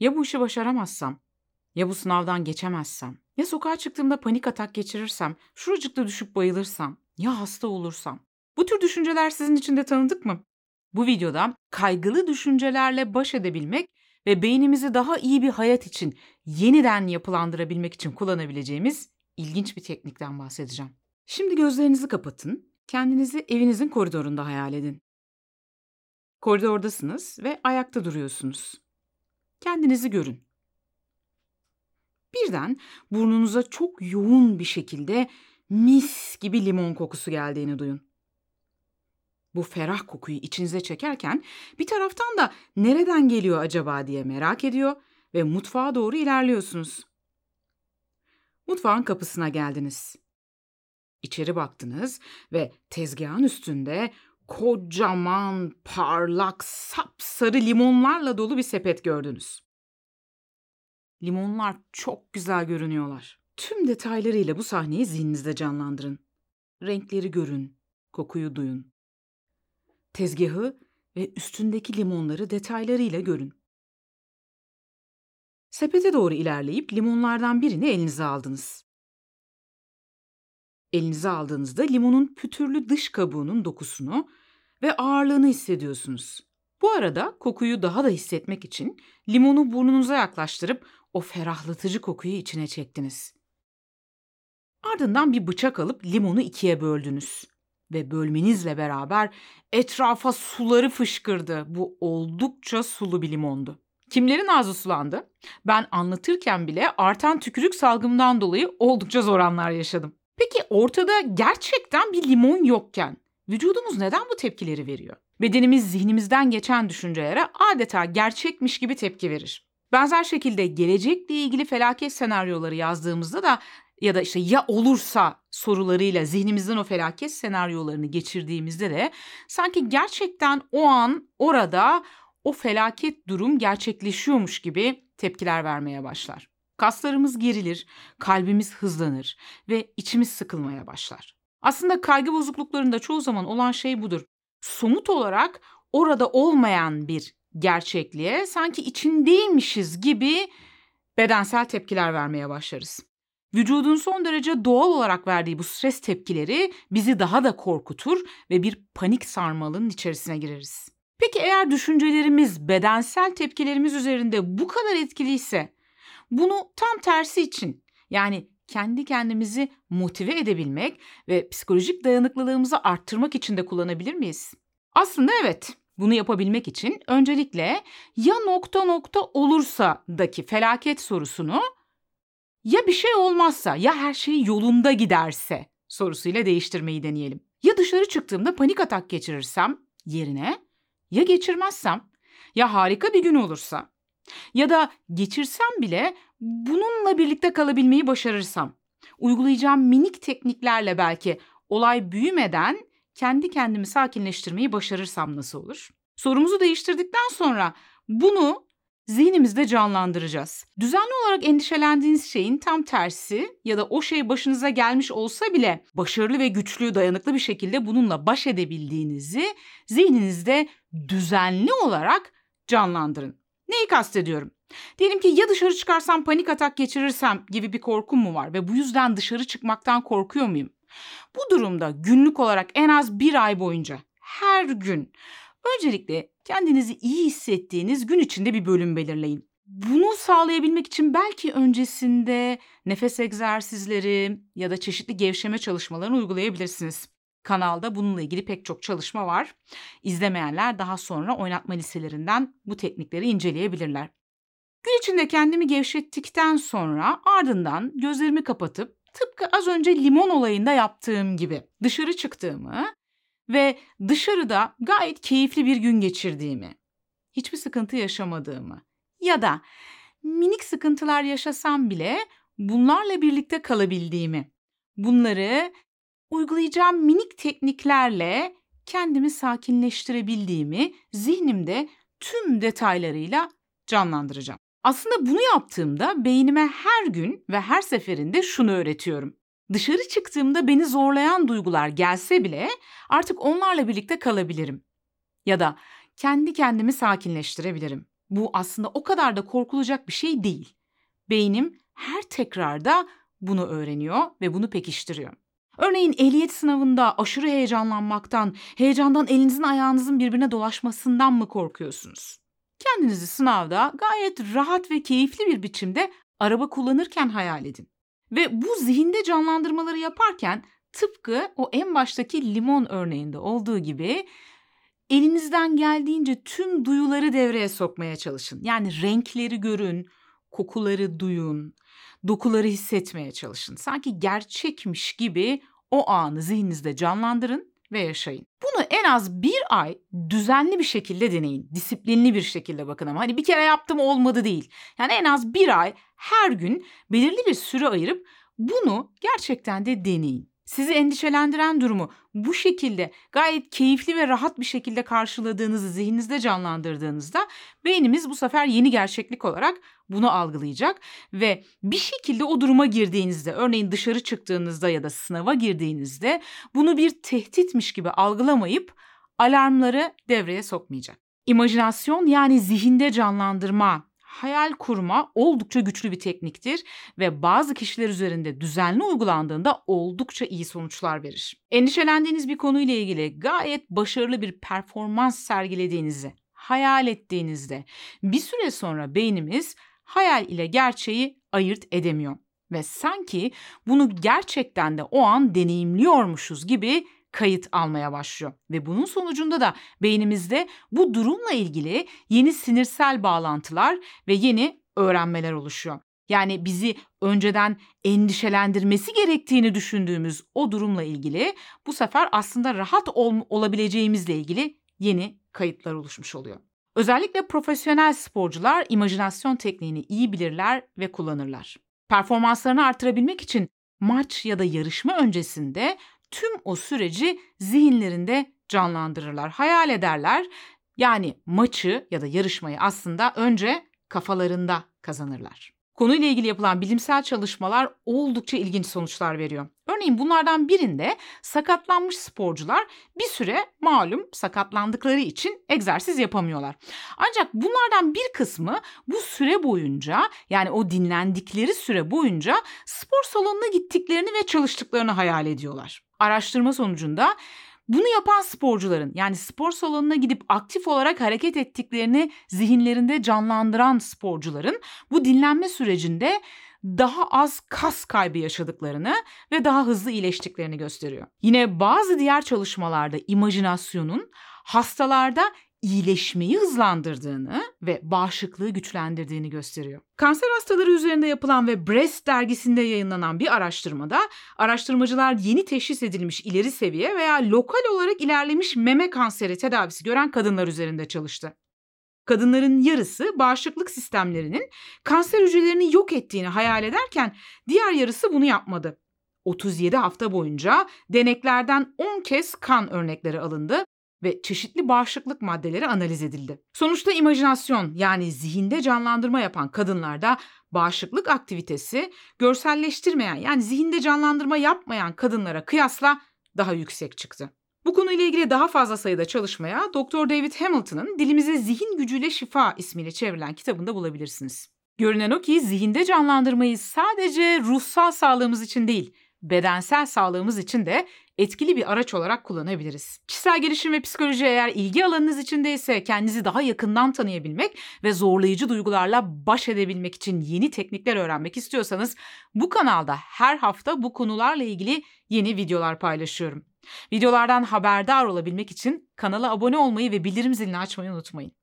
Ya bu işi başaramazsam? Ya bu sınavdan geçemezsem? Ya sokağa çıktığımda panik atak geçirirsem? Şuracıkta düşüp bayılırsam? Ya hasta olursam? Bu tür düşünceler sizin için de tanıdık mı? Bu videoda kaygılı düşüncelerle baş edebilmek ve beynimizi daha iyi bir hayat için yeniden yapılandırabilmek için kullanabileceğimiz ilginç bir teknikten bahsedeceğim. Şimdi gözlerinizi kapatın. Kendinizi evinizin koridorunda hayal edin. Koridordasınız ve ayakta duruyorsunuz. Kendinizi görün. Birden burnunuza çok yoğun bir şekilde mis gibi limon kokusu geldiğini duyun. Bu ferah kokuyu içinize çekerken bir taraftan da nereden geliyor acaba diye merak ediyor ve mutfağa doğru ilerliyorsunuz. Mutfağın kapısına geldiniz. İçeri baktınız ve tezgahın üstünde kocaman, parlak, sapsarı limonlarla dolu bir sepet gördünüz. Limonlar çok güzel görünüyorlar. Tüm detaylarıyla bu sahneyi zihninizde canlandırın. Renkleri görün, kokuyu duyun. Tezgahı ve üstündeki limonları detaylarıyla görün. Sepete doğru ilerleyip limonlardan birini elinize aldınız. Elinize aldığınızda limonun pütürlü dış kabuğunun dokusunu ve ağırlığını hissediyorsunuz. Bu arada kokuyu daha da hissetmek için limonu burnunuza yaklaştırıp o ferahlatıcı kokuyu içine çektiniz. Ardından bir bıçak alıp limonu ikiye böldünüz ve bölmenizle beraber etrafa suları fışkırdı. Bu oldukça sulu bir limondu. Kimlerin ağzı sulandı? Ben anlatırken bile artan tükürük salgımından dolayı oldukça zor anlar yaşadım. Peki ortada gerçekten bir limon yokken vücudumuz neden bu tepkileri veriyor? Bedenimiz zihnimizden geçen düşüncelere adeta gerçekmiş gibi tepki verir. Benzer şekilde gelecekle ilgili felaket senaryoları yazdığımızda da ya da işte ya olursa sorularıyla zihnimizden o felaket senaryolarını geçirdiğimizde de sanki gerçekten o an orada o felaket durum gerçekleşiyormuş gibi tepkiler vermeye başlar. Kaslarımız gerilir, kalbimiz hızlanır ve içimiz sıkılmaya başlar. Aslında kaygı bozukluklarında çoğu zaman olan şey budur. Somut olarak orada olmayan bir gerçekliğe sanki içindeymişiz gibi bedensel tepkiler vermeye başlarız. Vücudun son derece doğal olarak verdiği bu stres tepkileri bizi daha da korkutur ve bir panik sarmalının içerisine gireriz. Peki eğer düşüncelerimiz bedensel tepkilerimiz üzerinde bu kadar etkiliyse bunu tam tersi için yani kendi kendimizi motive edebilmek ve psikolojik dayanıklılığımızı arttırmak için de kullanabilir miyiz? Aslında evet. Bunu yapabilmek için öncelikle ya nokta nokta olursa daki felaket sorusunu ya bir şey olmazsa ya her şey yolunda giderse sorusuyla değiştirmeyi deneyelim. Ya dışarı çıktığımda panik atak geçirirsem yerine ya geçirmezsem ya harika bir gün olursa ya da geçirsem bile bununla birlikte kalabilmeyi başarırsam uygulayacağım minik tekniklerle belki olay büyümeden kendi kendimi sakinleştirmeyi başarırsam nasıl olur? Sorumuzu değiştirdikten sonra bunu zihnimizde canlandıracağız. Düzenli olarak endişelendiğiniz şeyin tam tersi ya da o şey başınıza gelmiş olsa bile başarılı ve güçlü, dayanıklı bir şekilde bununla baş edebildiğinizi zihninizde düzenli olarak canlandırın. Neyi kastediyorum? Diyelim ki ya dışarı çıkarsam panik atak geçirirsem gibi bir korkum mu var ve bu yüzden dışarı çıkmaktan korkuyor muyum? Bu durumda günlük olarak en az bir ay boyunca her gün öncelikle kendinizi iyi hissettiğiniz gün içinde bir bölüm belirleyin. Bunu sağlayabilmek için belki öncesinde nefes egzersizleri ya da çeşitli gevşeme çalışmalarını uygulayabilirsiniz. Kanalda bununla ilgili pek çok çalışma var. İzlemeyenler daha sonra oynatma liselerinden bu teknikleri inceleyebilirler. Gün içinde kendimi gevşettikten sonra ardından gözlerimi kapatıp tıpkı az önce limon olayında yaptığım gibi dışarı çıktığımı ve dışarıda gayet keyifli bir gün geçirdiğimi, hiçbir sıkıntı yaşamadığımı ya da minik sıkıntılar yaşasam bile bunlarla birlikte kalabildiğimi, bunları uygulayacağım minik tekniklerle kendimi sakinleştirebildiğimi zihnimde tüm detaylarıyla canlandıracağım. Aslında bunu yaptığımda beynime her gün ve her seferinde şunu öğretiyorum. Dışarı çıktığımda beni zorlayan duygular gelse bile artık onlarla birlikte kalabilirim. Ya da kendi kendimi sakinleştirebilirim. Bu aslında o kadar da korkulacak bir şey değil. Beynim her tekrarda bunu öğreniyor ve bunu pekiştiriyor. Örneğin ehliyet sınavında aşırı heyecanlanmaktan, heyecandan elinizin ayağınızın birbirine dolaşmasından mı korkuyorsunuz? Kendinizi sınavda gayet rahat ve keyifli bir biçimde araba kullanırken hayal edin. Ve bu zihinde canlandırmaları yaparken tıpkı o en baştaki limon örneğinde olduğu gibi elinizden geldiğince tüm duyuları devreye sokmaya çalışın. Yani renkleri görün, kokuları duyun, dokuları hissetmeye çalışın. Sanki gerçekmiş gibi o anı zihninizde canlandırın ve yaşayın. Bunu en az bir ay düzenli bir şekilde deneyin. Disiplinli bir şekilde bakın ama hani bir kere yaptım olmadı değil. Yani en az bir ay her gün belirli bir süre ayırıp bunu gerçekten de deneyin sizi endişelendiren durumu bu şekilde gayet keyifli ve rahat bir şekilde karşıladığınızı zihninizde canlandırdığınızda beynimiz bu sefer yeni gerçeklik olarak bunu algılayacak ve bir şekilde o duruma girdiğinizde örneğin dışarı çıktığınızda ya da sınava girdiğinizde bunu bir tehditmiş gibi algılamayıp alarmları devreye sokmayacak. İmajinasyon yani zihinde canlandırma hayal kurma oldukça güçlü bir tekniktir ve bazı kişiler üzerinde düzenli uygulandığında oldukça iyi sonuçlar verir. Endişelendiğiniz bir konuyla ilgili gayet başarılı bir performans sergilediğinizi hayal ettiğinizde bir süre sonra beynimiz hayal ile gerçeği ayırt edemiyor ve sanki bunu gerçekten de o an deneyimliyormuşuz gibi kayıt almaya başlıyor. Ve bunun sonucunda da beynimizde bu durumla ilgili yeni sinirsel bağlantılar ve yeni öğrenmeler oluşuyor. Yani bizi önceden endişelendirmesi gerektiğini düşündüğümüz o durumla ilgili bu sefer aslında rahat ol- olabileceğimizle ilgili yeni kayıtlar oluşmuş oluyor. Özellikle profesyonel sporcular imajinasyon tekniğini iyi bilirler ve kullanırlar. Performanslarını artırabilmek için maç ya da yarışma öncesinde tüm o süreci zihinlerinde canlandırırlar, hayal ederler. Yani maçı ya da yarışmayı aslında önce kafalarında kazanırlar. Konuyla ilgili yapılan bilimsel çalışmalar oldukça ilginç sonuçlar veriyor. Örneğin bunlardan birinde sakatlanmış sporcular bir süre malum sakatlandıkları için egzersiz yapamıyorlar. Ancak bunlardan bir kısmı bu süre boyunca yani o dinlendikleri süre boyunca spor salonuna gittiklerini ve çalıştıklarını hayal ediyorlar. Araştırma sonucunda bunu yapan sporcuların yani spor salonuna gidip aktif olarak hareket ettiklerini zihinlerinde canlandıran sporcuların bu dinlenme sürecinde daha az kas kaybı yaşadıklarını ve daha hızlı iyileştiklerini gösteriyor. Yine bazı diğer çalışmalarda imajinasyonun hastalarda iyileşmeyi hızlandırdığını ve bağışıklığı güçlendirdiğini gösteriyor. Kanser hastaları üzerinde yapılan ve Breast dergisinde yayınlanan bir araştırmada araştırmacılar yeni teşhis edilmiş ileri seviye veya lokal olarak ilerlemiş meme kanseri tedavisi gören kadınlar üzerinde çalıştı. Kadınların yarısı bağışıklık sistemlerinin kanser hücrelerini yok ettiğini hayal ederken diğer yarısı bunu yapmadı. 37 hafta boyunca deneklerden 10 kez kan örnekleri alındı ve çeşitli bağışıklık maddeleri analiz edildi. Sonuçta imajinasyon yani zihinde canlandırma yapan kadınlarda bağışıklık aktivitesi görselleştirmeyen yani zihinde canlandırma yapmayan kadınlara kıyasla daha yüksek çıktı. Bu konuyla ilgili daha fazla sayıda çalışmaya Dr. David Hamilton'ın Dilimize Zihin Gücüyle Şifa ismiyle çevrilen kitabında bulabilirsiniz. Görünen o ki zihinde canlandırmayı sadece ruhsal sağlığımız için değil, bedensel sağlığımız için de etkili bir araç olarak kullanabiliriz. Kişisel gelişim ve psikoloji eğer ilgi alanınız içindeyse kendinizi daha yakından tanıyabilmek ve zorlayıcı duygularla baş edebilmek için yeni teknikler öğrenmek istiyorsanız bu kanalda her hafta bu konularla ilgili yeni videolar paylaşıyorum. Videolardan haberdar olabilmek için kanala abone olmayı ve bildirim zilini açmayı unutmayın.